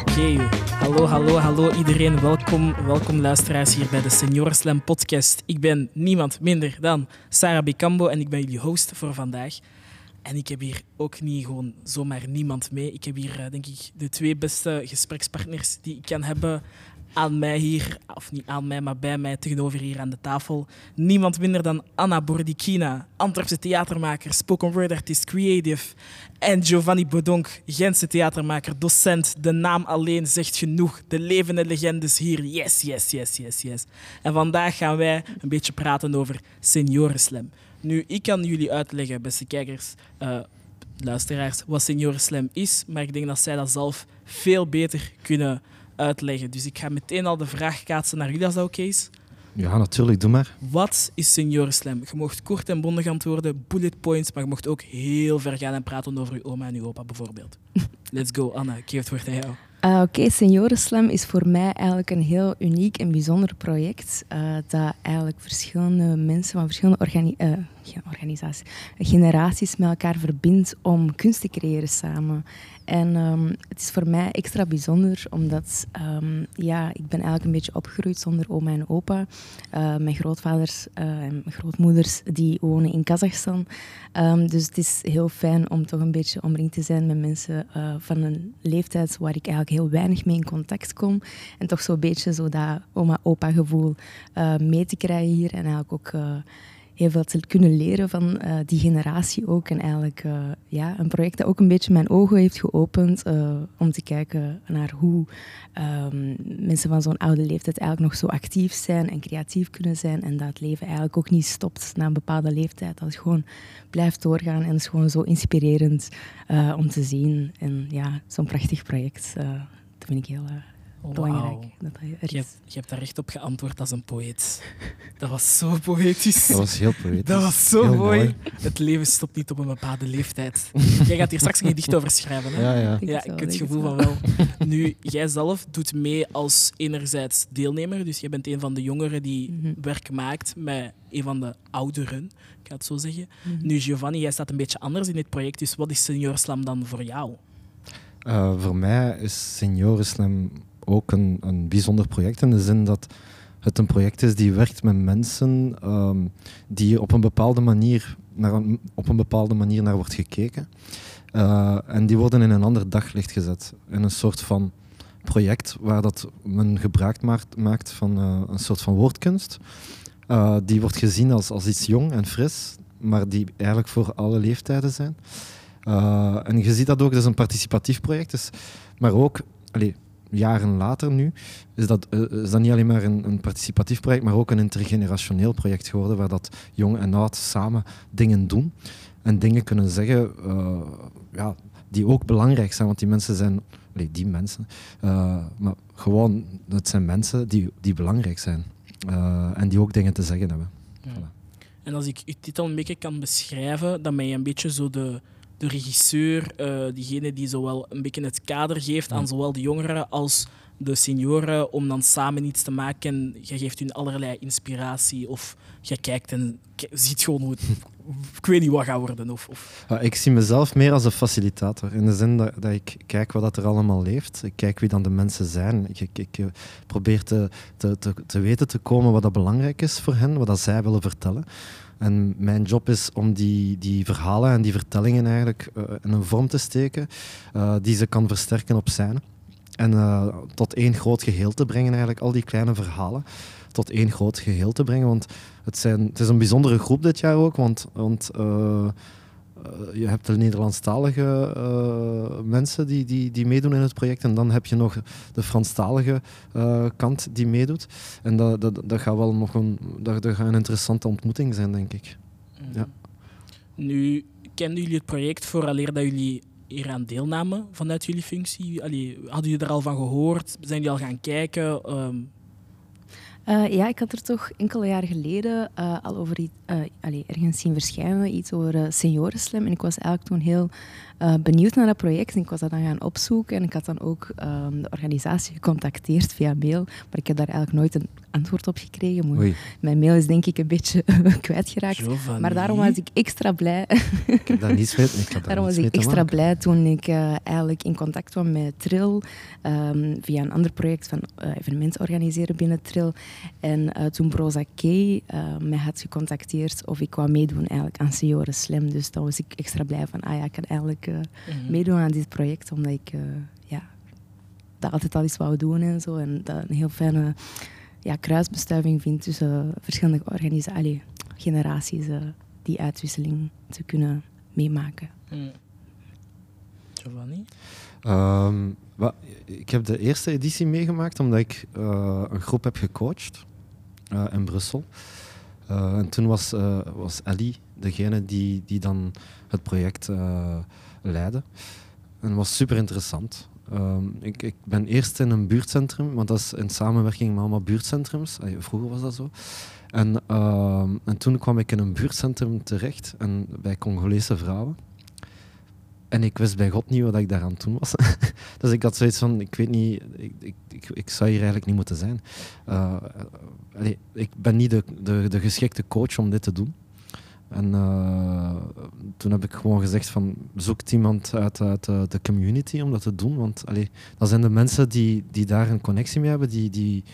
Oké, hallo, hallo, hallo iedereen. Welkom, welkom luisteraars hier bij de Senior Slam podcast. Ik ben niemand minder dan Sarah Bikambo en ik ben jullie host voor vandaag. En ik heb hier ook niet gewoon zomaar niemand mee. Ik heb hier, eh, denk ik, de twee beste gesprekspartners die ik kan hebben aan mij hier, of niet aan mij, maar bij mij tegenover hier aan de tafel. Niemand minder dan Anna Bordikina, Antwerpse theatermaker, spoken word artist, creative. En Giovanni Bodonk, Gentse theatermaker, docent. De naam alleen zegt genoeg. De levende legendes hier. Yes, yes, yes, yes, yes. En vandaag gaan wij een beetje praten over Seniorenslam. Nu, ik kan jullie uitleggen, beste kijkers, uh, luisteraars, wat Seniorenslam is. Maar ik denk dat zij dat zelf veel beter kunnen uitleggen. Dus ik ga meteen al de vraag kaatsen naar jullie, als dat oké is. Ja, natuurlijk, doe maar. Wat is Seniorenslam? Je mocht kort en bondig antwoorden, bullet points, maar je mocht ook heel ver gaan en praten over je oma en je opa bijvoorbeeld. Let's go, Anna, ik geef het woord aan jou. Uh, Oké, okay, Seniorenslam is voor mij eigenlijk een heel uniek en bijzonder project. Uh, dat eigenlijk verschillende mensen van verschillende organi uh, organisaties, generaties met elkaar verbindt om kunst te creëren samen. En um, het is voor mij extra bijzonder, omdat um, ja, ik ben eigenlijk een beetje opgegroeid zonder oma en opa. Uh, mijn grootvaders uh, en mijn grootmoeders die wonen in Kazachstan. Um, dus het is heel fijn om toch een beetje omringd te zijn met mensen uh, van een leeftijd waar ik eigenlijk heel weinig mee in contact kom. En toch zo'n beetje zo dat oma-opa gevoel mee te krijgen hier. En eigenlijk ook heel veel kunnen leren van uh, die generatie ook. En eigenlijk uh, ja, een project dat ook een beetje mijn ogen heeft geopend uh, om te kijken naar hoe um, mensen van zo'n oude leeftijd eigenlijk nog zo actief zijn en creatief kunnen zijn. En dat het leven eigenlijk ook niet stopt na een bepaalde leeftijd. Dat het gewoon blijft doorgaan en is gewoon zo inspirerend om te zien. En ja, zo'n prachtig project, dat vind ik heel belangrijk. Dat je, je, hebt, daar echt op geantwoord als een poëet. Dat was zo poëtisch. Dat was heel poëtisch. Dat was zo mooi. Het leven stopt niet op een bepaalde leeftijd. Jij gaat hier straks een gedicht over schrijven. Hè? Ja, ja. ja ik heb het gevoel van wel. Nu, jij zelf doet mee als enerzijds deelnemer. Dus je bent een van de jongeren die mm -hmm. werk maakt met een van de ouderen, ik ga het zo zeggen. Mm -hmm. Nu, Giovanni, jij staat een beetje anders in dit project. Dus wat is Seniorslam dan voor jou? Uh, voor mij is Seniorslam ook een, een bijzonder project in de zin dat het een project is die werkt met mensen um, die op een bepaalde manier naar op een bepaalde manier naar wordt gekeken. Uh, en die worden in een ander daglicht gezet. In een soort van project waar dat men gebruik maakt, maakt van uh, een soort van woordkunst. Uh, die wordt gezien als, als iets jong en fris, maar die eigenlijk voor alle leeftijden zijn. en je ziet dat ook, dat is een participatief project, dus, maar ook, allez, jaren later nu, is dat, uh, is dat niet alleen maar een, een, participatief project, maar ook een intergenerationeel project geworden, waar dat jong en oud samen dingen doen en dingen kunnen zeggen uh, ja, die ook belangrijk zijn, want die mensen zijn, nee, die mensen, uh, maar gewoon, het zijn mensen die, die belangrijk zijn en die ook dingen te zeggen hebben. Ja. Voilà. En als ik uw titel een beetje kan beschrijven, dan ben je een beetje zo de de regisseur, uh, diegene die zowel een beetje het kader geeft aan zowel de jongeren als de senioren om dan samen iets te maken. En je geeft hun allerlei inspiratie of je kijkt en ziet gewoon hoe het, ik weet niet wat gaat worden. Of, of. Ja, ik zie mezelf meer als een facilitator. In de zin dat, dat ik kijk wat er allemaal leeft. Ik kijk wie dan de mensen zijn. Ik, ik, ik probeer te, te, te, te weten te komen wat dat belangrijk is voor hen, wat dat zij willen vertellen. En mijn job is om die, die verhalen en die vertellingen eigenlijk uh, in een vorm te steken uh, die ze kan versterken op scène. En uh, tot één groot geheel te brengen, eigenlijk al die kleine verhalen tot één groot geheel te brengen. Want het, zijn, het is een bijzondere groep dit jaar ook, want, want uh, je hebt de Nederlandstalige uh, mensen die, die, die meedoen in het project. En dan heb je nog de Franstalige uh, kant die meedoet. En dat, dat, dat gaat wel nog een, dat, dat gaat een interessante ontmoeting zijn, denk ik. Mm. Ja. Nu, kenden jullie het project vooraleer dat jullie hieraan deelnamen vanuit jullie functie? Allee, hadden jullie er al van gehoord? Zijn jullie al gaan kijken? Um, uh, ja, ik had er toch enkele jaren geleden uh, al over iets, uh, allez, ergens zien verschijnen, iets over uh, seniorenslam. En ik was eigenlijk toen heel uh, benieuwd naar dat project en ik was dat dan gaan opzoeken. En ik had dan ook um, de organisatie gecontacteerd via mail, maar ik heb daar eigenlijk nooit een antwoord op gekregen. Mijn mail is denk ik een beetje kwijtgeraakt. Giovanni. Maar daarom was ik extra blij. Ik heb dat niet weten. Ik had dat Daarom niet was ik extra maken. blij toen ik uh, eigenlijk in contact kwam met Trill um, via een ander project van uh, evenementen organiseren binnen Trill. En uh, toen Broza K mij had gecontacteerd of ik wou meedoen eigenlijk aan Senioren Slam. Dus dan was ik extra blij van, ah ja, ik kan eigenlijk mm -hmm. meedoen aan dit project, omdat ik ja, dat altijd al eens wou doen en zo. En dat een heel fijne ja, kruisbestuiving vind tussen verschillende organisaties, generaties, die uitwisseling te kunnen meemaken. Mm. Giovanni? Um, well, ik heb de eerste editie meegemaakt omdat ik uh, een groep heb gecoacht uh, in Brussel. Uh, en toen was, was Ellie degene die, die dan het project leidde. En was super interessant. Um, ik, ik, ben eerst in een buurtcentrum, want dat is in samenwerking met allemaal buurtcentrums. Vroeger was dat zo. En, uh, en toen kwam ik in een buurtcentrum terecht en bij Congolese vrouwen. En ik wist bij God niet wat ik daaraan toen was. dus ik had zoiets van, ik weet niet, ik, ik, ik, zou hier eigenlijk niet moeten zijn. Allee, ik ben niet de, de, de geschikte coach om dit te doen. En uh, toen heb ik gewoon gezegd van zoek iemand uit, uit de, de community om dat te doen. Want allee, dat zijn de mensen die, die daar een connectie mee hebben, die, die,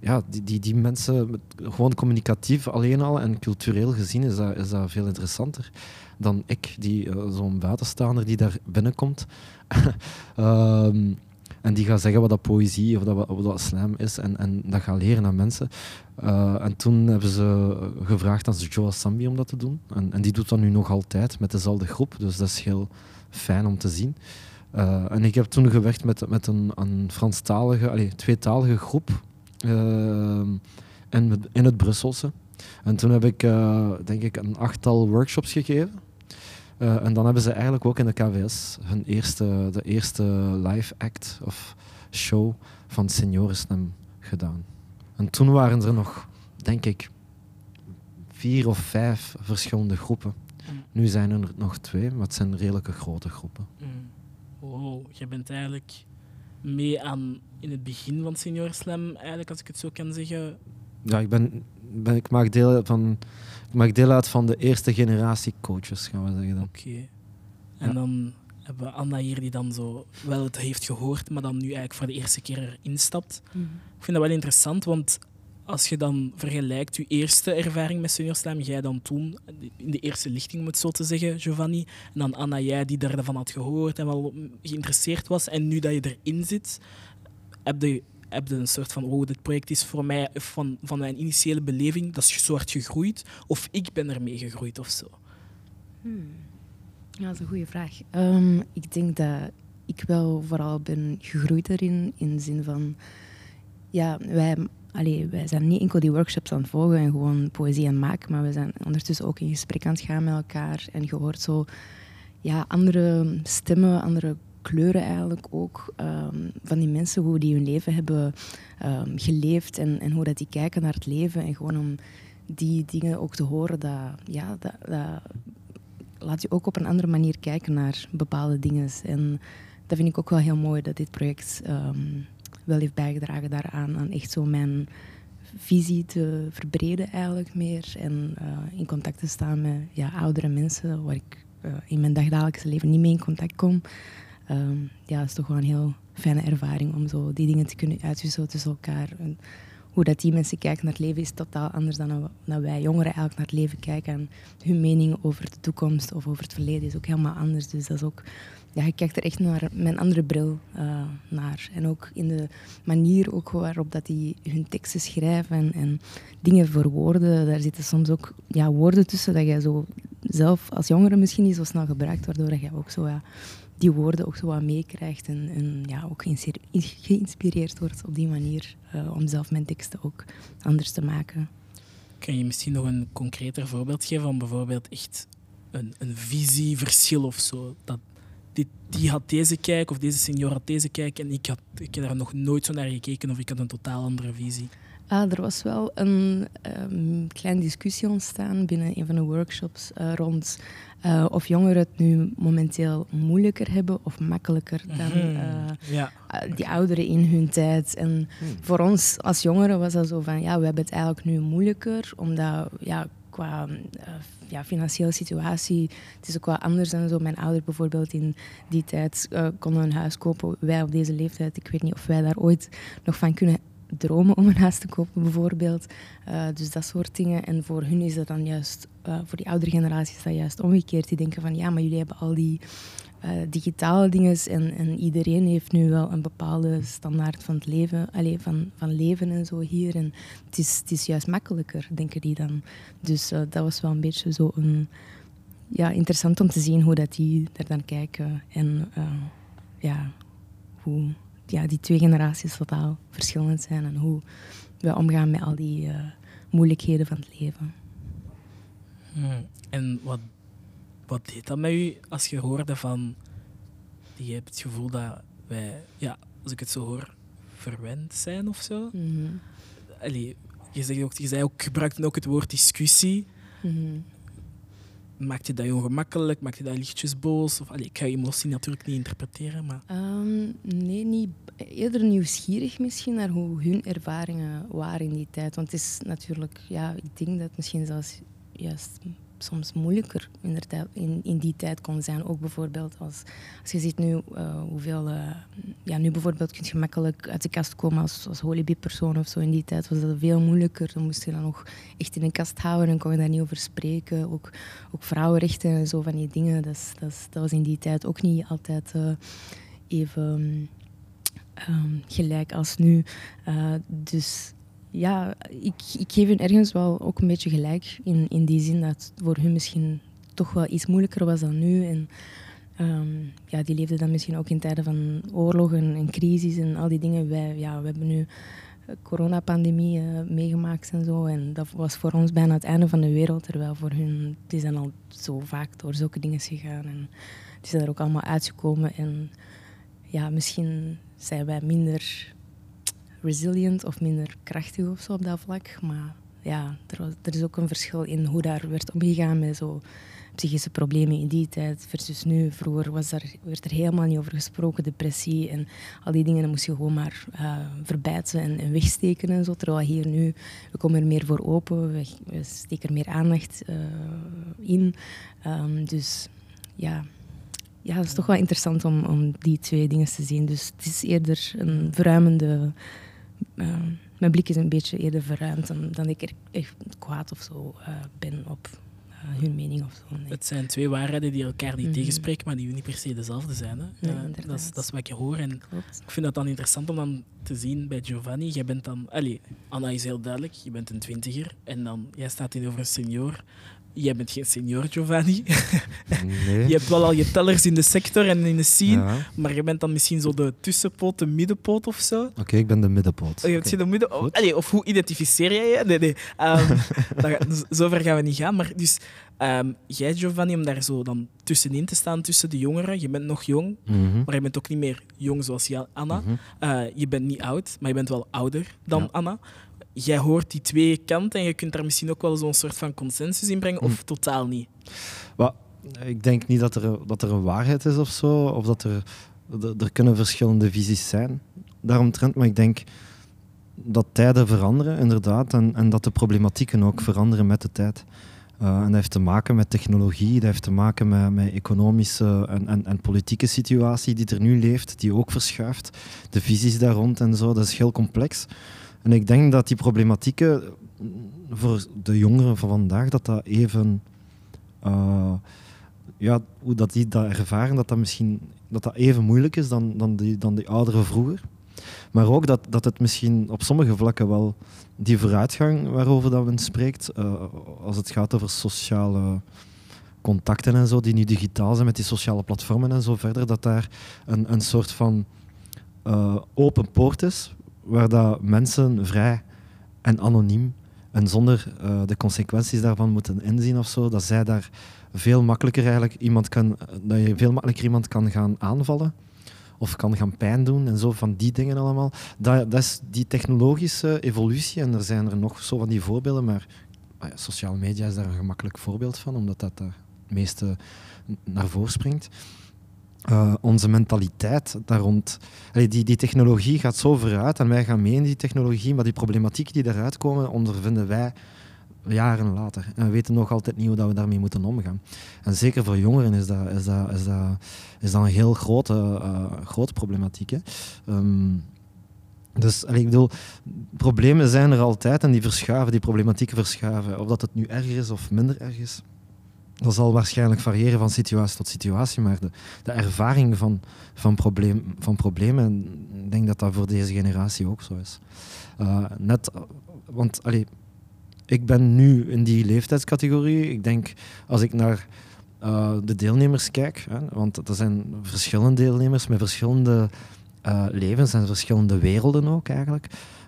ja, die, die, die mensen gewoon communicatief alleen al en cultureel gezien is dat, is dat veel interessanter dan ik, die uh, zo'n buitenstaander die daar binnenkomt. en die gaat zeggen wat dat poëzie of dat, wat dat slam is en, en dat gaat leren aan mensen. Uh, en toen hebben ze gevraagd aan Joa Sambi om dat te doen. En, en, die doet dat nu nog altijd met dezelfde groep, dus dat is heel fijn om te zien. Uh, en ik heb toen gewerkt met, met een, een Franstalige, allez, tweetalige groep uh, in, in het Brusselse. En toen heb ik, denk ik, een achttal workshops gegeven. Uh, en dan hebben ze eigenlijk ook in de KVS hun eerste, de eerste live act of show van Seniorenstem gedaan. En toen waren er nog, denk ik, vier of vijf verschillende groepen. Mm. Nu zijn er nog twee, maar het zijn redelijke grote groepen. Mm. Wow, je bent eigenlijk mee aan in het begin van Seniorslam, eigenlijk, als ik het zo kan zeggen. Ja, ik, ben, ben, ik maak deel van maak deel uit van de eerste generatie coaches, gaan we zeggen dan. Oké. Okay. En ja. dan hebben we Anna hier die dan zo wel het heeft gehoord, maar dan nu eigenlijk voor de eerste keer erin stapt. Mm -hmm. Ik vind dat wel interessant, want als je dan vergelijkt je eerste ervaring met seniorslam, jij dan toen in de eerste lichting, om het zo te zeggen, Giovanni, en dan Anna, jij die daarvan had gehoord en wel geïnteresseerd was, en nu dat je erin zit, heb je heb een soort van, oh, dit project is voor mij van, van mijn initiële beleving, dat is zo hard gegroeid, of ik ben ermee gegroeid of zo? Hmm. Ja, dat is een goede vraag. Um, ik denk dat ik wel vooral ben gegroeid erin, in de zin van, ja, wij, allee, wij zijn niet enkel die workshops aan het volgen en gewoon poëzie aan het maken, maar we zijn ondertussen ook in gesprek aan het gaan met elkaar en je hoort zo, ja, andere stemmen, andere kleuren eigenlijk ook um, van die mensen, hoe die hun leven hebben um, geleefd en, en hoe dat die kijken naar het leven. En gewoon om die dingen ook te horen, dat, ja, dat, dat laat je ook op een andere manier kijken naar bepaalde dingen. En dat vind ik ook wel heel mooi, dat dit project um, wel heeft bijgedragen daaraan, aan echt zo mijn visie te verbreden eigenlijk meer. En uh, in contact te staan met ja, oudere mensen, waar ik uh, in mijn dagdagelijkse leven niet mee in contact kom. Um, ja, het is toch wel een heel fijne ervaring om zo die dingen te kunnen uitwisselen tussen elkaar. Hoe dat die mensen kijken naar het leven is totaal anders dan dat wij jongeren eigenlijk naar het leven kijken. En hun mening over de toekomst of over het verleden is ook helemaal anders. Dus dat is ook, ja, je kijkt er echt naar met een andere bril uh, naar. En ook in de manier ook waarop dat die hun teksten schrijven en, en dingen verwoorden. Daar zitten soms ook ja, woorden tussen dat jij zo zelf als jongere misschien niet zo snel gebruikt, waardoor dat jij ook zo ja, die woorden ook zo wat meekrijgt en, ja, ook geïnspireerd wordt op die manier uh, om zelf mijn teksten ook anders te maken. Kan je misschien nog een concreter voorbeeld geven van bijvoorbeeld echt een, een visieverschil of zo? Dat die, die had deze kijk of deze senior had deze kijk en ik, had, ik heb daar nog nooit zo naar gekeken of ik had een totaal andere visie. Ah, er was wel een um, kleine discussie ontstaan binnen een van de workshops uh, rond uh, of jongeren het nu momenteel moeilijker hebben of makkelijker dan uh, ja. die ouderen in hun tijd. En hmm. voor ons als jongeren was dat zo van, ja, we hebben het eigenlijk nu moeilijker, omdat ja, qua ja, financiële situatie, het is ook wel anders dan zo. Mijn ouders bijvoorbeeld in die tijd konden een huis kopen. Wij op deze leeftijd, ik weet niet of wij daar ooit nog van kunnen dromen om een huis te kopen, bijvoorbeeld. Uh, dus dat soort dingen. En voor hun is dat dan juist, uh, voor die oudere generaties, dat juist omgekeerd. Die denken van ja, maar jullie hebben al die uh, digitale dingen en, en, iedereen heeft nu wel een bepaalde standaard van het leven, allez, van, van leven en zo hier. En het is, het is juist makkelijker, denken die dan. Dus dat was wel een beetje zo een, ja, interessant om te zien hoe dat die er dan kijken. En ja, hoe ja, die twee generaties totaal verschillend zijn en hoe we omgaan met al die uh, moeilijkheden van het leven. Hmm. En wat, wat deed dat met u als je hoorde van... Je hebt het gevoel dat wij, ja, als ik het zo hoor, verwend zijn of zo? Mm Allee, je, zegt ook, je zei ook, gebruikte ook het woord discussie. Mm Maakt je dat ongemakkelijk? Maakt je dat lichtjes boos? Of, allee, ik ga je emotie natuurlijk niet interpreteren, maar... Um, nee, niet. Eerder nieuwsgierig misschien naar hoe hun ervaringen waren in die tijd. Want het is natuurlijk... Ja, ik denk dat misschien zelfs juist soms moeilijker in, in die tijd kon zijn. Ook bijvoorbeeld als, als je ziet nu uh, hoeveel... Uh, ja, nu bijvoorbeeld kun je makkelijk uit de kast komen als, als persoon of zo. In die tijd was dat veel moeilijker. Dan moest je dat nog echt in een kast houden en kon je daar niet over spreken. Ook, ook vrouwenrechten en zo van die dingen. Dat, dat, dat was in die tijd ook niet altijd uh, even... Um, gelijk als nu. Dus ja, ik, ik geef hun ergens wel ook een beetje gelijk. In, in die zin dat het voor hun misschien toch wel iets moeilijker was dan nu. En um, ja, die leefden dan misschien ook in tijden van oorlog en, crisis en al die dingen. Wij, ja, we hebben nu coronapandemie uh, meegemaakt en zo. En dat was voor ons bijna het einde van de wereld. Terwijl voor hun, die zijn al zo vaak door zulke dingen gegaan. En die zijn er ook allemaal uitgekomen. En ja, misschien zijn wij minder resilient of minder krachtig of zo op dat vlak. Maar ja, er, is ook een verschil in hoe daar werd omgegaan met zo psychische problemen in die tijd versus nu. Vroeger was er, werd er helemaal niet over gesproken, depressie en al die dingen. Dan moest je gewoon maar uh, verbijten en, en, wegsteken en zo. Terwijl hier nu, we komen er meer voor open, we, steken er meer aandacht uh, in. Um, dus ja, ja, het is toch wel interessant om, om die twee dingen te zien. Dus het is eerder een verruimende uh, mijn blik is een beetje eerder verruimd dan, dan ik er echt kwaad of zo uh, ben op uh, hun mening of zo. Nee. Het zijn twee waarheden die elkaar niet mm tegenspreken, maar die niet per se dezelfde zijn. Hè? Nee, dat, is, dat is wat je hoort. En ik vind dat dan interessant om dan te zien bij Giovanni. Jij bent dan... Allez, Anna is heel duidelijk, je bent een twintiger. En dan, jij staat tegenover een senior. Jij bent geen senior, Giovanni. Nee. je hebt wel al je tellers in de sector en in de scene, maar je bent dan misschien zo de tussenpoot, de middenpoot of zo. Oké, ik ben de middenpoot. Oh, je okay. de midden... Oh, of hoe identificeer jij je? Nee, nee. Um, zover gaan we niet gaan. Maar dus, um, jij, Giovanni, om daar zo dan tussenin te staan, tussen de jongeren. Je bent nog jong, mm maar je bent ook niet meer jong zoals Anna. Mm uh, je bent niet oud, maar je bent wel ouder dan ja. Anna jij hoort die twee kanten en je kunt daar misschien ook wel zo'n soort van consensus in brengen, of hm. totaal niet? Well, ik denk niet dat er, dat er een waarheid is of zo, of dat er, er kunnen verschillende visies zijn daaromtrent, maar ik denk dat tijden veranderen, inderdaad, en, en dat de problematieken ook veranderen met de tijd. Uh, en dat heeft te maken met technologie, dat heeft te maken met, met economische en, en, en, politieke situatie die er nu leeft, die ook verschuift. De visies daar rond en zo, dat is heel complex. En ik denk dat die problematieken voor de jongeren van vandaag, dat dat even... Uh, ja, hoe dat die dat ervaren, dat dat misschien dat dat even moeilijk is dan, dan, die, dan die ouderen vroeger. Maar ook dat, dat het misschien op sommige vlakken wel die vooruitgang waarover dat men spreekt, uh, als het gaat over sociale contacten en zo, die nu digitaal zijn met die sociale platformen en zo verder, dat daar een, een soort van uh, open poort is waar dat mensen vrij en anoniem en zonder uh, de consequenties daarvan moeten inzien of zo, dat zij daar veel makkelijker eigenlijk iemand kan, dat je veel makkelijker iemand kan gaan aanvallen of kan gaan pijn doen en zo van die dingen allemaal. Dat, dat is die technologische evolutie en er zijn er nog zo van die voorbeelden, maar ah ja, sociale media is daar een gemakkelijk voorbeeld van, omdat dat het meeste naar voren springt. Uh, onze mentaliteit daar rond. Die, die technologie gaat zo vooruit en wij gaan mee in die technologie, maar die problematieken die daaruit komen, ondervinden wij jaren later. En we weten nog altijd niet hoe dat we daarmee moeten omgaan. En zeker voor jongeren is dat, is dat, is dat, is dat een heel grote, uh, grote problematiek. Hè. Um, dus ik bedoel, problemen zijn er altijd en die verschuiven, die problematieken verschuiven. Of dat het nu erger is of minder erg is, dat zal waarschijnlijk variëren van situatie tot situatie, maar de, de ervaring van, van, probleem, van problemen, ik denk dat dat voor deze generatie ook zo is. Uh, net, want allee, ik ben nu in die leeftijdscategorie. Ik denk, als ik naar uh, de deelnemers kijk, hè, want er zijn verschillende deelnemers met verschillende uh, levens en verschillende werelden ook eigenlijk.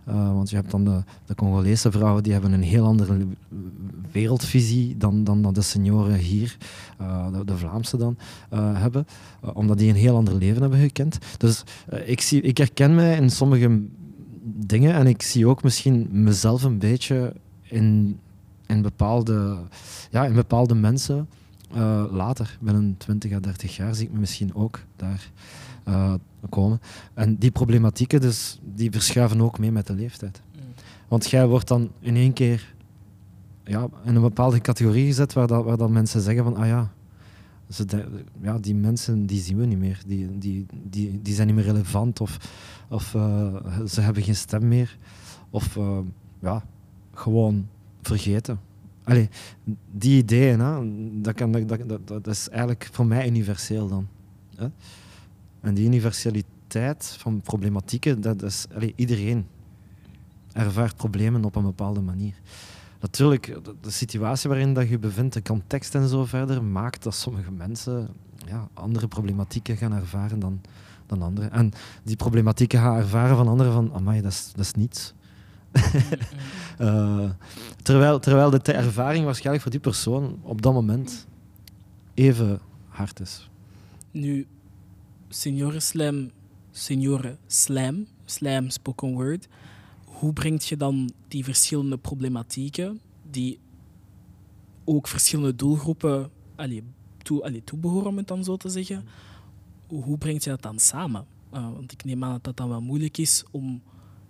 Uh, want je hebt dan de, Congolese vrouwen die hebben een heel andere wereldvisie dan, dan, dan de senioren hier, uh, de, Vlaamse dan, uh, hebben. omdat die een heel ander leven hebben gekend. Dus ik, zie, ik herken mij in sommige dingen en ik zie ook misschien mezelf een beetje in, in, bepaalde, ja, in bepaalde mensen. later, binnen 20 à 30 jaar, zie ik me misschien ook daar uh, komen. En die problematieken dus, die verschuiven ook mee met de leeftijd. Want jij wordt dan in één keer ja, in een bepaalde categorie gezet waar, dat, waar dat mensen zeggen van ah ja, ze ja, die mensen die zien we niet meer. Die, die, die, die zijn niet meer relevant of, of uh, ze hebben geen stem meer. Of uh, ja, gewoon vergeten. Allee, die ideeën, hè, dat, kan, dat, dat, dat is eigenlijk voor mij universeel dan. Hè? En die universaliteit van problematieken, dat is, iedereen ervaart problemen op een bepaalde manier. Natuurlijk, de situatie waarin dat je bevindt, de context en zo verder, maakt dat sommige mensen ja, andere problematieken gaan ervaren dan, dan anderen. En die problematieken gaan ervaren van anderen van, amai, dat is, dat is niets. uh, terwijl, terwijl de ervaring waarschijnlijk voor die persoon op dat moment even hard is. Nu, senioren slam, senioren slam, slam spoken word. Hoe breng je dan die verschillende problematieken, die ook verschillende doelgroepen allee, toe, allee, toebehoren, om het dan zo te zeggen, hoe breng je dat dan samen? Uh, want ik neem aan dat dat dan wel moeilijk is om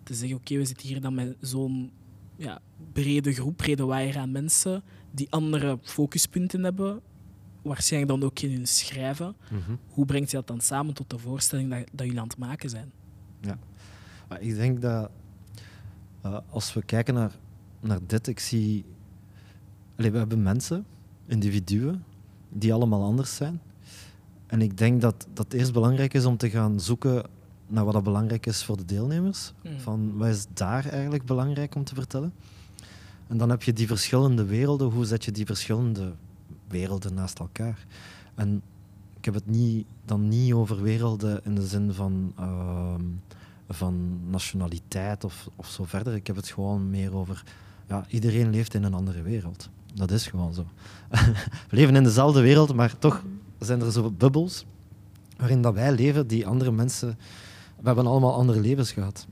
te zeggen, oké, we zitten hier dan met zo'n ja, brede groep, brede waaier aan mensen die andere focuspunten hebben waarschijnlijk dan ook in hun schrijven. Mhm. Hoe brengt je dat dan samen tot de voorstelling dat, dat jullie aan het maken zijn? Ja, maar ik denk dat uh, als we kijken naar, naar dit, ik zie. Allee, we hebben mensen, individuen, die allemaal anders zijn. En ik denk dat, dat het eerst belangrijk is om te gaan zoeken naar wat dat belangrijk is voor de deelnemers. Mm. Van wat is daar eigenlijk belangrijk om te vertellen? En dan heb je die verschillende werelden. Hoe zet je die verschillende werelden naast elkaar. En ik heb het niet, dan niet over werelden in de zin van, uh, van nationaliteit of, of zo verder. Ik heb het gewoon meer over, ja, iedereen leeft in een andere wereld. Dat is gewoon zo. We leven in dezelfde wereld, maar toch zijn er zo bubbels waarin dat wij leven die andere mensen... We hebben allemaal andere levens gehad.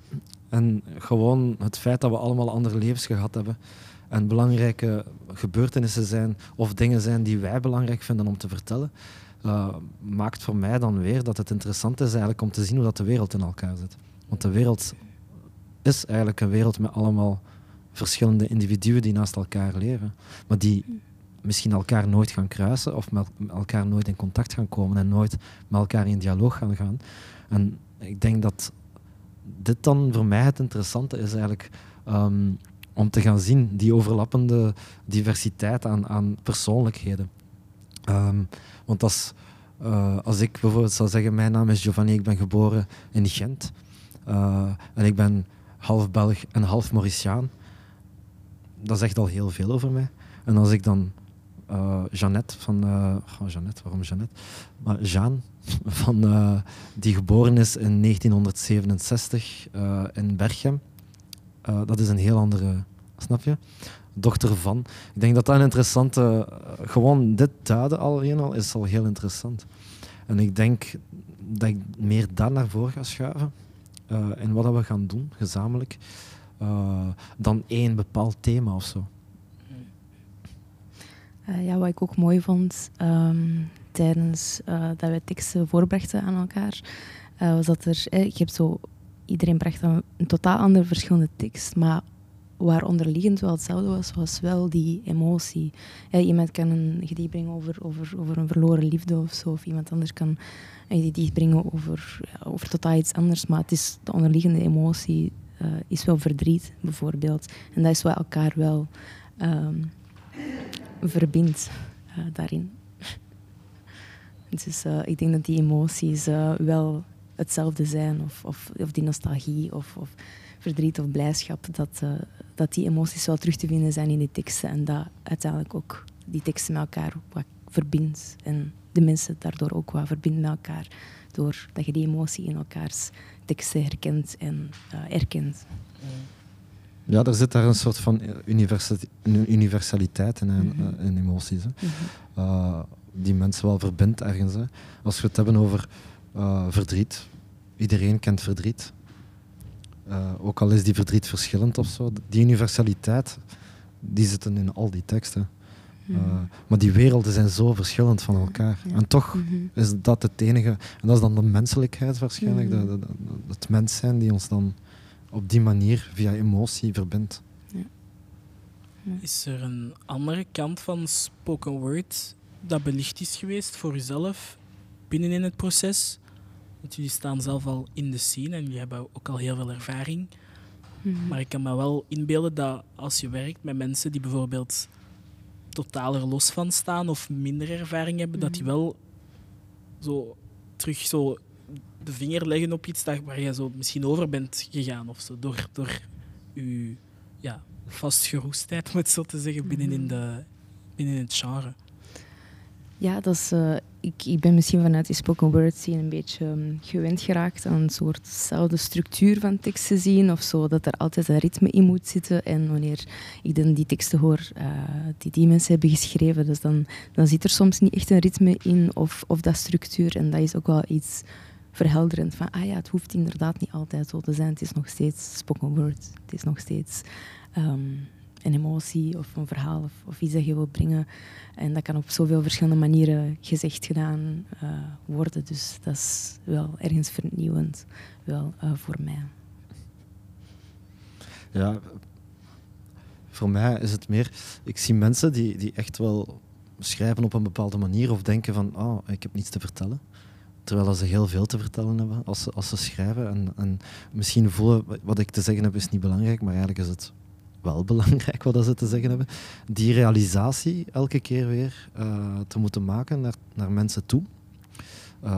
En gewoon het feit dat we allemaal andere levens gehad hebben, en belangrijke gebeurtenissen zijn of dingen zijn die wij belangrijk vinden om te vertellen, uh, maakt voor mij dan weer dat het interessant is eigenlijk om te zien hoe dat de wereld in elkaar zit. Want de wereld is eigenlijk een wereld met allemaal verschillende individuen die naast elkaar leven, maar die misschien elkaar nooit gaan kruisen of met elkaar nooit in contact gaan komen en nooit met elkaar in dialoog gaan gaan. En ik denk dat dit dan voor mij het interessante is eigenlijk. Ehm, om te gaan zien, die overlappende diversiteit aan, aan persoonlijkheden. Ehm, want als, uh, als ik bijvoorbeeld zou zeggen, mijn naam is Giovanni, ik ben geboren in Gent uh, en ik ben half Belg en half Mauritiaan, dat zegt al heel veel over mij. En als ik dan uh, Jeannette van... oh, Jeannette, waarom Jeannette? Maar Jeanne, van, die geboren is in 1967 in Berchem, uh, dat is een heel andere, snap je? Dochter van. Ik denk dat dat een interessante, uh, gewoon dit duiden alleen al, is al heel interessant. En ik denk dat ik meer dat naar voren ga schuiven. Uh, en wat dat we gaan doen, gezamenlijk. Dan één bepaald thema of zo. Ja, wat ik ook mooi vond um, tijdens dat we teksten voorbrachten aan elkaar, was dat er, je hebt zo, iedereen bracht een, een totaal andere verschillende tekst, maar waar onderliggend wel hetzelfde was, was wel die emotie. Iemand kan een gedicht brengen over, over, over een verloren liefde of zo, of iemand anders kan een gedicht brengen over, over totaal iets anders, maar het is de onderliggende emotie uh, is wel verdriet, bijvoorbeeld. En dat is wat elkaar wel um, verbindt uh, daarin. dus uh, ik denk dat die emoties wel hetzelfde zijn, of, of, of die nostalgie, of, of verdriet of blijdschap, dat, uh, dat die emoties wel terug te vinden zijn in die teksten en dat uiteindelijk ook die teksten met elkaar wat verbindt en de mensen daardoor ook wat verbindt met elkaar, doordat je die emotie in elkaars teksten herkent en uh, erkent. Ja, er zit daar een soort van universaliteit in, mm -hmm. in emoties. Hè. Mm -hmm. uh, die mensen wel verbindt ergens. Hè. Als we het hebben over uh, verdriet, iedereen kent verdriet. Uh, ook al is die verdriet verschillend of zo, die universaliteit, die zitten in al die teksten. Uh, maar die werelden zijn zo verschillend van elkaar. Ja. En toch mm -hmm. is dat het enige, en dat is dan de menselijkheid waarschijnlijk, mm -hmm. de, de, het mens zijn die ons dan op die manier via emotie verbindt. Ja. Is er een andere kant van spoken word dat belicht is geweest voor uzelf binnenin het proces? Want jullie staan zelf al in de scene en jullie hebben ook al heel veel ervaring. Mm -hmm. Maar ik kan me wel inbeelden dat als je werkt met mensen die bijvoorbeeld totaal er los van staan of minder ervaring hebben, mm -hmm. dat die wel zo terug zo de vinger leggen op iets waar je zo misschien over bent gegaan of zo, door, door je ja, vastgeroestheid, om het zo te zeggen, binnen in, de, binnen in het genre. Ja, dat is, uh, ik, ik ben misschien vanuit die spoken word scene een beetje um, gewend geraakt aan een soortzelfde structuur van tekst te zien of zo, dat er altijd een ritme in moet zitten. En wanneer ik dan die teksten hoor uh, die die mensen hebben geschreven, dus dan, dan zit er soms niet echt een ritme in of, of dat structuur. En dat is ook wel iets verhelderend van, ah ja, het hoeft inderdaad niet altijd zo te zijn. Het is nog steeds spoken word. Het is nog steeds um, een emotie of een verhaal of, iets dat je wilt brengen. En dat kan op zoveel verschillende manieren gezegd gedaan uh, worden. Dus dat is wel ergens vernieuwend wel, uh, voor mij. Ja, voor mij is het meer... Ik zie mensen die, die echt wel schrijven op een bepaalde manier of denken van, oh, ik heb niets te vertellen. Terwijl ze heel veel te vertellen hebben als ze, als ze schrijven. En, en misschien voelen wat ik te zeggen heb is niet belangrijk, maar eigenlijk is het wel belangrijk wat ze te zeggen hebben. Die realisatie elke keer weer uh, te moeten maken naar, naar mensen toe. Uh,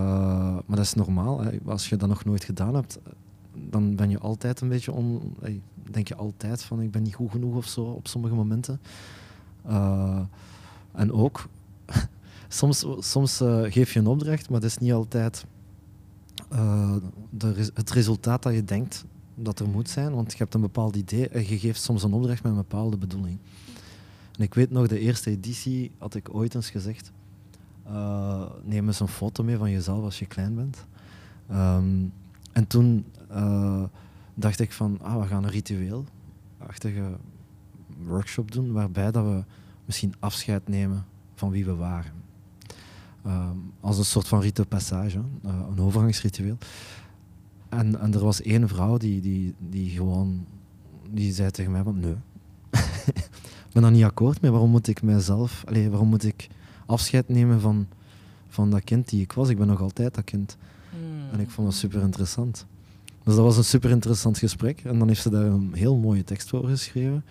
maar dat is normaal. Hè. Als je dat nog nooit gedaan hebt, dan ben je altijd een beetje on... Denk je altijd van ik ben niet goed genoeg of zo op sommige momenten. Uh, en ook soms, soms geef je een opdracht, maar dat is niet altijd het resultaat dat je denkt dat er moet zijn. Want je hebt een bepaald idee en je geeft soms een opdracht met een bepaalde bedoeling. En ik weet nog, de eerste editie had ik ooit eens gezegd: uh, neem eens een foto mee van jezelf als je klein bent. Um, en toen dacht ik van, ah, we gaan een ritueelachtige workshop doen waarbij dat we misschien afscheid nemen van wie we waren. Um, als een soort van rite passage, uh, een overgangsritueel. En, en er was één vrouw die, die, die gewoon die zei tegen mij van nee. ik ben daar niet akkoord mee. Waarom moet ik mijzelf, allez, waarom moet ik afscheid nemen van, van dat kind die ik was? Ik ben nog altijd dat kind. Mm. En ik vond dat super interessant. Dus dat was een super interessant gesprek. En dan heeft ze daar een heel mooie tekst voor geschreven.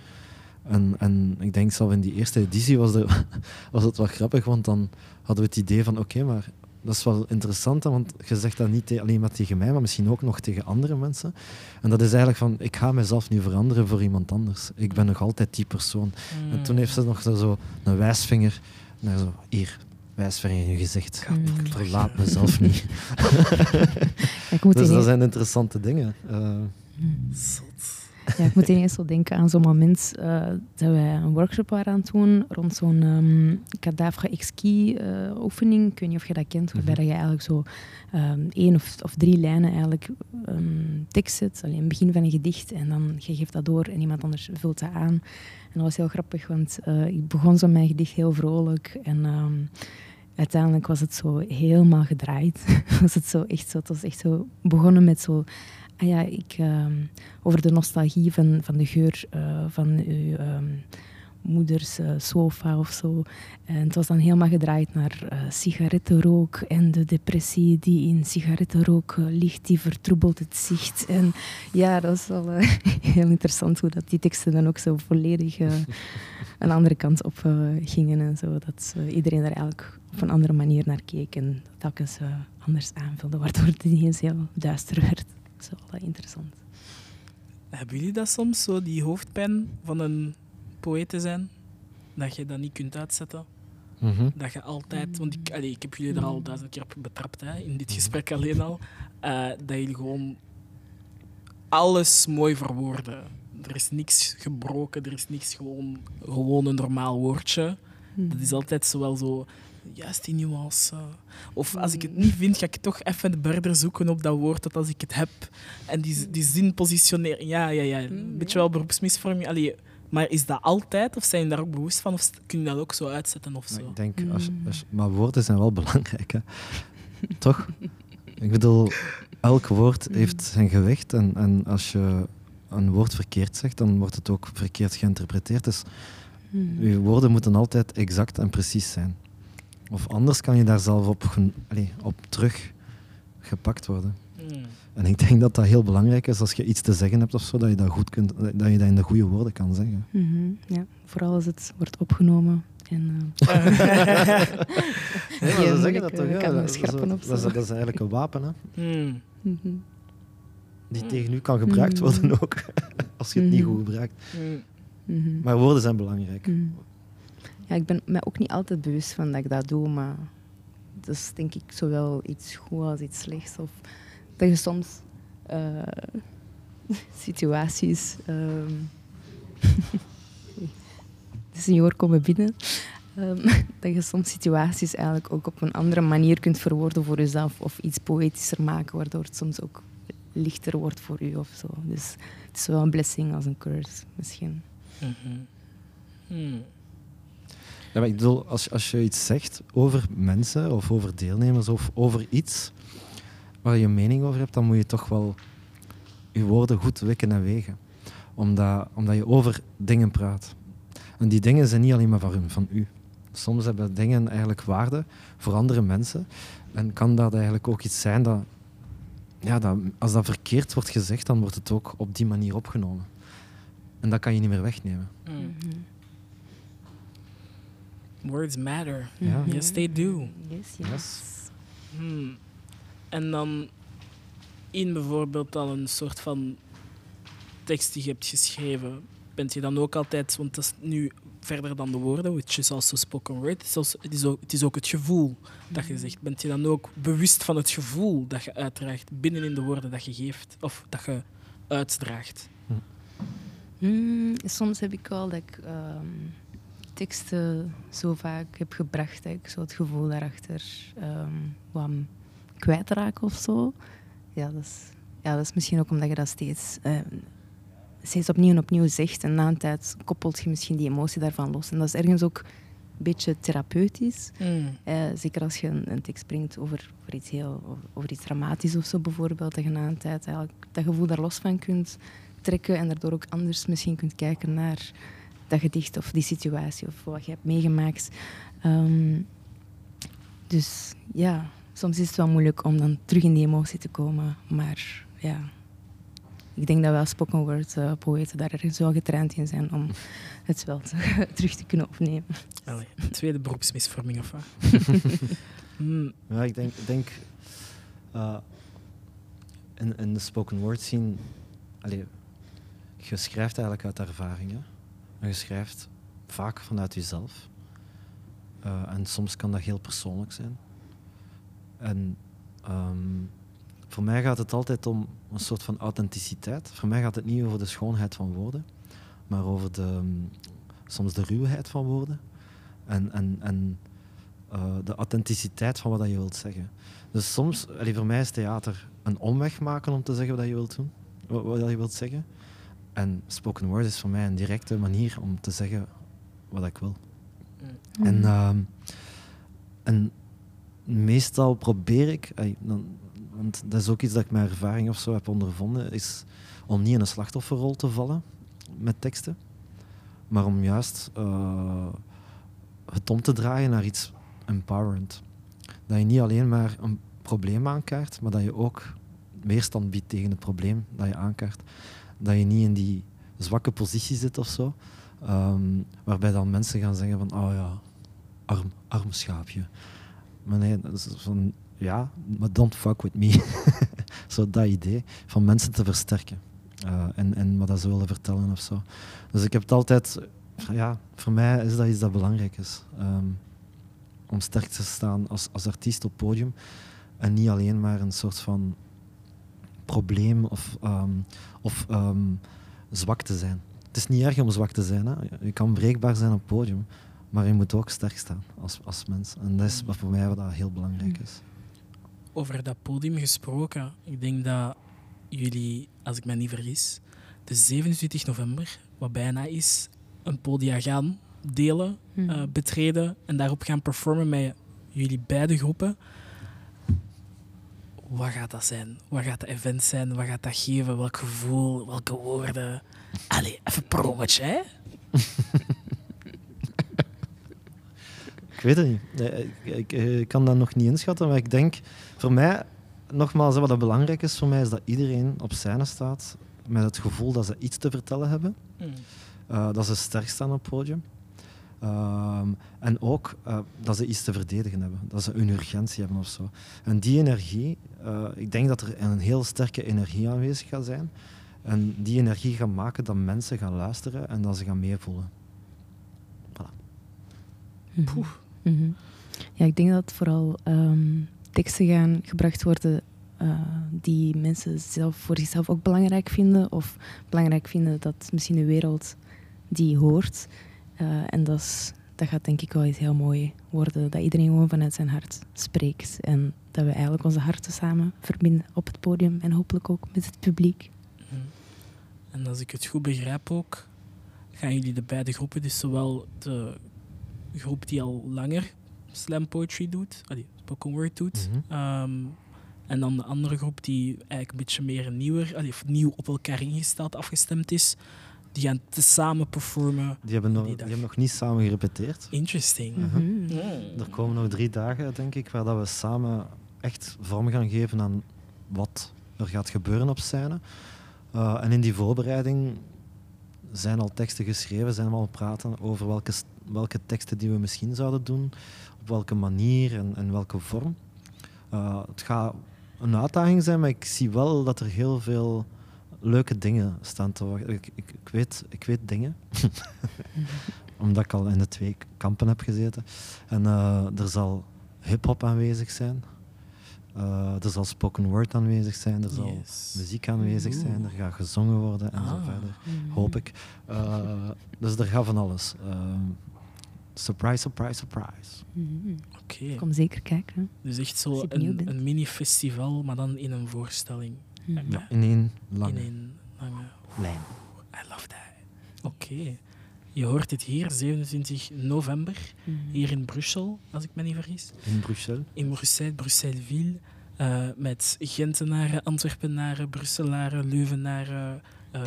En, en ik denk zelf in die eerste editie was, er, was het wel grappig, want dan hadden we het idee van oké, okay, maar dat is wel interessant, want je zegt dat niet alleen maar tegen mij, maar misschien ook nog tegen andere mensen. En dat is eigenlijk van, ik ga mezelf nu veranderen voor iemand anders. Ik ben nog altijd die persoon. Mm. En toen heeft ze nog zo een wijsvinger naar zo, hier, wijsvinger in je gezicht. Mm. Ik verlaat mezelf niet. dus dat zijn interessante dingen. Uh, mm. Ja, ik moet ineens zo denken aan zo'n moment uh, dat wij een workshop waren aan het doen rond zo'n um, cadavre exquis uh, oefening. Ik weet niet of je dat kent, waarbij mm -hmm. je eigenlijk zo um, één of, of, drie lijnen eigenlijk um, tekst zet, alleen het begin van een gedicht, en dan je geeft dat door en iemand anders vult dat aan. En dat was heel grappig, want uh, ik begon zo mijn gedicht heel vrolijk en uiteindelijk was het zo helemaal gedraaid. was het zo echt zo, het was echt zo begonnen met zo Ah ja, ik, uh, over de nostalgie van, van de geur uh, van uw um, moeders uh, sofa of zo. En het was dan helemaal gedraaid naar uh, sigarettenrook en de depressie die in sigarettenrook ligt, die vertroebelt het zicht. En ja, dat is wel heel interessant hoe dat die teksten dan ook zo volledig een andere kant op gingen en zo. Dat iedereen er eigenlijk op een andere manier naar keek en telkens anders aanvulde, waardoor het ineens heel duister werd. Dat is wel interessant. Hebben jullie dat soms, zo die hoofdpijn van een poëet te zijn? Dat je dat niet kunt uitzetten? Mm -hmm. Dat je altijd, want ik, allez, ik heb jullie er al duizend keer op betrapt, hè, in dit gesprek alleen al, uh, dat jullie gewoon alles mooi verwoorden. Er is niks gebroken, er is niks gewoon, gewoon een normaal woordje. Mm. Dat is altijd zowel zo juist die nuance. Of als ik het niet vind, ga ik toch even verder zoeken op dat woord dat als ik het heb. En die, die zin positioneren. Ja, ja, ja. Een beetje wel beroepsmisvorming. Allee, maar is dat altijd? Of zijn je daar ook bewust van? Of kun je dat ook zo uitzetten? Of zo? Maar ik denk, als, als, maar woorden zijn wel belangrijk. Hè? Toch? Ik bedoel, elk woord heeft zijn gewicht. En, en als je een woord verkeerd zegt, dan wordt het ook verkeerd geïnterpreteerd. Dus je woorden moeten altijd exact en precies zijn. Of anders kan je daar zelf op, allez, op terug gepakt worden. Mm. En ik denk dat dat heel belangrijk is als je iets te zeggen hebt of zo, dat je dat goed kunt, dat je dat in de goede woorden kan zeggen. Mm -hmm. Ja, vooral als het wordt opgenomen. En, uh... nee, maar ze zeggen dat toch, ja. Dat, dat, dat, is, dat is eigenlijk een wapen, hè. Mm. Mm -hmm. Die tegen u kan gebruikt worden ook, als je het niet goed gebruikt. -hmm. Maar woorden zijn belangrijk. Ja, ik ben me ook niet altijd bewust van dat ik dat doe, maar dat is denk ik zowel iets goed als iets slechts. Of dat je soms uh, situaties. Um, de senioor komen binnen. Um, dat je soms situaties eigenlijk ook op een andere manier kunt verwoorden voor jezelf of iets poëtischer maken, waardoor het soms ook lichter wordt voor u of zo. Dus het is zowel een blessing als een curse, misschien. Mm. Ja, ik bedoel, als, als je iets zegt over mensen of over deelnemers of over iets waar je mening over hebt, dan moet je toch wel je woorden goed wikken en wegen. Omdat, omdat je over dingen praat. En die dingen zijn niet alleen maar van, van u. Soms hebben dingen eigenlijk waarde voor andere mensen. En kan dat eigenlijk ook iets zijn dat, ja, dat als dat verkeerd wordt gezegd, dan wordt het ook op die manier opgenomen. En dat kan je niet meer wegnemen. Mm. Words matter. Yes, they do. Yes, yes. Yes. Hmm. En dan in bijvoorbeeld dan een soort van tekst die je hebt geschreven, bent je dan ook altijd, want dat is nu verder dan de woorden, which is also spoken word, het is, also, het is, ook, het is ook het gevoel dat je zegt. Bent je dan ook bewust van het gevoel dat je uitdraagt binnen in de woorden dat je geeft, of dat je uitdraagt? Mm, soms heb ik wel dat ik um, teksten zo vaak heb gebracht dat ik zo het gevoel daarachter um, wat kwijtraak of zo. Ja dat, is, ja, dat is misschien ook omdat je dat steeds, uh, steeds opnieuw en opnieuw zegt. En na een tijd koppelt je misschien die emotie daarvan los. En dat is ergens ook een beetje therapeutisch. Mm. Uh, zeker als je een, een tekst brengt over, over, iets heel, over, over, iets dramatisch of zo bijvoorbeeld. Dat je na een tijd eigenlijk dat gevoel daar los van kunt trekken. En daardoor ook anders misschien kunt kijken naar dat gedicht of die situatie of wat je hebt meegemaakt. Um, dus ja, soms is het wel moeilijk om dan terug in die emotie te komen. Maar ja, ik denk dat wel spoken word uh, poëten daar ergens wel getraind in zijn om het wel te, terug te kunnen opnemen. Allee, tweede beroepsmisvorming of wat? mm. Ja, ik denk, denk uh, in, in de spoken word scene, allee, je schrijft eigenlijk uit ervaringen. Je schrijft vaak vanuit jezelf. Uh, en soms kan dat heel persoonlijk zijn. En um, voor mij gaat het altijd om een soort van authenticiteit. Voor mij gaat het niet over de schoonheid van woorden, maar over de, mm, soms de ruwheid van woorden. En, en, en uh, de authenticiteit van wat je wilt zeggen. Dus soms, allee, voor mij is theater een omweg maken om te zeggen wat je wilt doen, wat je wilt zeggen. En spoken word is voor mij een directe manier om te zeggen wat ik wil. Mm. En, uh, en meestal probeer ik, want dat is ook iets dat ik met ervaring of zo heb ondervonden, is om niet in een slachtofferrol te vallen met teksten, maar om juist uh, het om te draaien naar iets empowerend. Dat je niet alleen maar een probleem aankaart, maar dat je ook weerstand biedt tegen het probleem dat je aankaart. Dat je niet in die zwakke positie zit of zo, um, waarbij dan mensen gaan zeggen van, oh ja, arm, arm schaapje. Maar nee, dat is van, ja, maar don't fuck with me. zo dat idee van mensen te versterken. Uh, en, en wat dat ze willen vertellen of zo. Dus ik heb het altijd, ja, voor mij is dat iets dat belangrijk is. Um, om sterk te staan als, als artiest op podium. En niet alleen maar een soort van probleem of, um, of um, zwak te zijn. Het is niet erg om zwak te zijn. Hè. Je kan breekbaar zijn op het podium, maar je moet ook sterk staan als, als mens. En dat is wat voor mij wat dat heel belangrijk is. Over dat podium gesproken, ik denk dat jullie, als ik me niet vergis, de 27 november, wat bijna is, een podia gaan delen, Mhm. uh, betreden en daarop gaan performen met jullie beide groepen. Wat gaat dat zijn? Wat gaat dat event zijn? Wat gaat dat geven? Welk gevoel? Welke woorden? Allee, even prometje, hè? ik weet het niet. Ik, ik, ik, kan dat nog niet inschatten, maar ik denk, voor mij, nogmaals, wat dat belangrijk is voor mij, is dat iedereen op scène staat met het gevoel dat ze iets te vertellen hebben. Mm. Uh, dat ze sterk staan op het podium. Um, en ook uh, dat ze iets te verdedigen hebben, dat ze een urgentie hebben of zo. En die energie, uh, ik denk dat er een heel sterke energie aanwezig gaat zijn. En die energie gaat maken dat mensen gaan luisteren en dat ze gaan meevoelen. Voilà. Mm -hmm. Mm -hmm. Ja, ik denk dat vooral um, teksten gaan gebracht worden uh, die mensen zelf voor zichzelf ook belangrijk vinden. Of belangrijk vinden dat misschien de wereld die hoort. Uh, en dat, is, dat gaat denk ik wel iets heel mooi worden. Dat iedereen gewoon vanuit zijn hart spreekt. En dat we eigenlijk onze harten samen verbinden op het podium. En hopelijk ook met het publiek. Mm. En als ik het goed begrijp ook, gaan jullie de beide groepen, dus zowel de groep die al langer slam poetry doet, allee, spoken word doet, mm -hmm. um, en dan de andere groep die eigenlijk een beetje meer nieuwer, allee, of nieuw op elkaar ingesteld, afgestemd is, die gaan te samen performen. Die hebben, nog, die, die hebben nog niet samen gerepeteerd. Interesting. -huh. mm. Er komen nog drie dagen, denk ik, waar dat we samen echt vorm gaan geven aan wat er gaat gebeuren op scène. Uh, en in die voorbereiding zijn al teksten geschreven, zijn we al praten over welke, welke teksten die we misschien zouden doen, op welke manier en, en welke vorm. Uh, het gaat een uitdaging zijn, maar ik zie wel dat er heel veel leuke dingen staan te wachten. Ik, ik, ik, weet, ik weet dingen, omdat ik al in de twee kampen heb gezeten. En uh, er zal hip-hop aanwezig zijn. Uh, er zal spoken word aanwezig zijn, er zal yes. muziek aanwezig zijn, er gaat gezongen worden en Ah. zo verder, hoop ik. Uh, dus er gaat van alles. Uh, surprise, surprise, surprise. Mm -hmm. Oké. Kom zeker kijken. Dus echt zo een, een mini-festival, maar dan in een voorstelling. -hmm. Ja, in één lange In een lange... lijn. I love that. Oké. Je hoort het hier, 27 november, Mhm. hier in Brussel, als ik me niet vergis. In Brussel. In Bruxelles, Bruxelles-Ville. Uh, met Gentenaren, Antwerpenaren, Brusselaren, Leuvenaren, uh,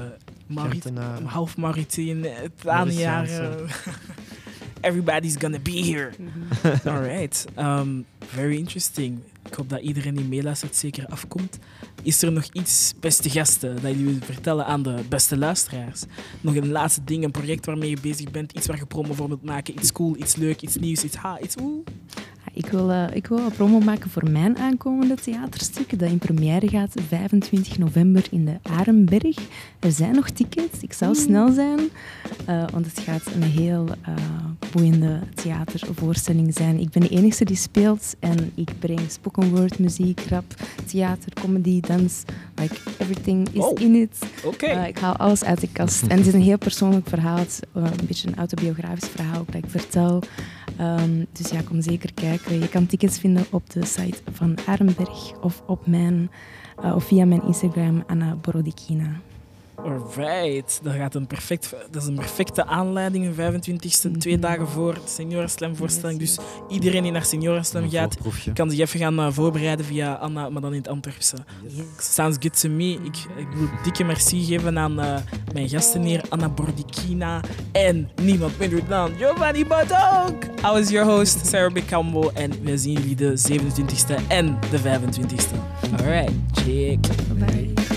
Marit Gentenaren. half Maritien, Taniaren. Everybody's gonna be here. Mhm. Alright. Um, very interesting. Ik hoop dat iedereen die meeluistert zeker afkomt. Is er nog iets, beste gasten, dat jullie willen vertellen aan de beste luisteraars? Nog een laatste ding, een project waarmee je bezig bent, iets waar je promo voor wilt maken, iets cool, iets leuk, iets nieuws, iets ha, iets oeh? ik, wil, uh, ik wil een promo maken voor mijn aankomende theaterstuk dat in première gaat 25 november in de Arenberg. Er zijn nog tickets, ik zal snel zijn, uh, want het gaat een heel uh, boeiende theatervoorstelling zijn. Ik ben de enige die speelt en ik breng spoken word, muziek, rap, theater, comedy, dans. Like everything is Oh. in it. Oké. ik haal alles uit de kast. En het is een heel persoonlijk verhaal, het is, een beetje een autobiografisch verhaal dat ik vertel. Um, dus ja, kom zeker kijken. Je kan tickets vinden op de site van Arenberg of op mijn, uh, of via mijn Instagram, Anna Borodikina. Alright, dat, gaat een perfect, dat is een perfecte aanleiding, een 25e, twee dagen voor de Senioren Slam voorstelling. Dus iedereen die naar Senioren Slam gaat, kan zich even gaan uh, voorbereiden via Anna, maar dan in het Antwerpse. Sounds good to me. Ik, ik wil dikke merci geven aan uh, mijn gasten hier, Anna Bordikina en niemand minder dan Giovanni Badok. I was your host, Sarah Becambo, en we zien jullie de 27e en de 25e. Alright, check. Bye.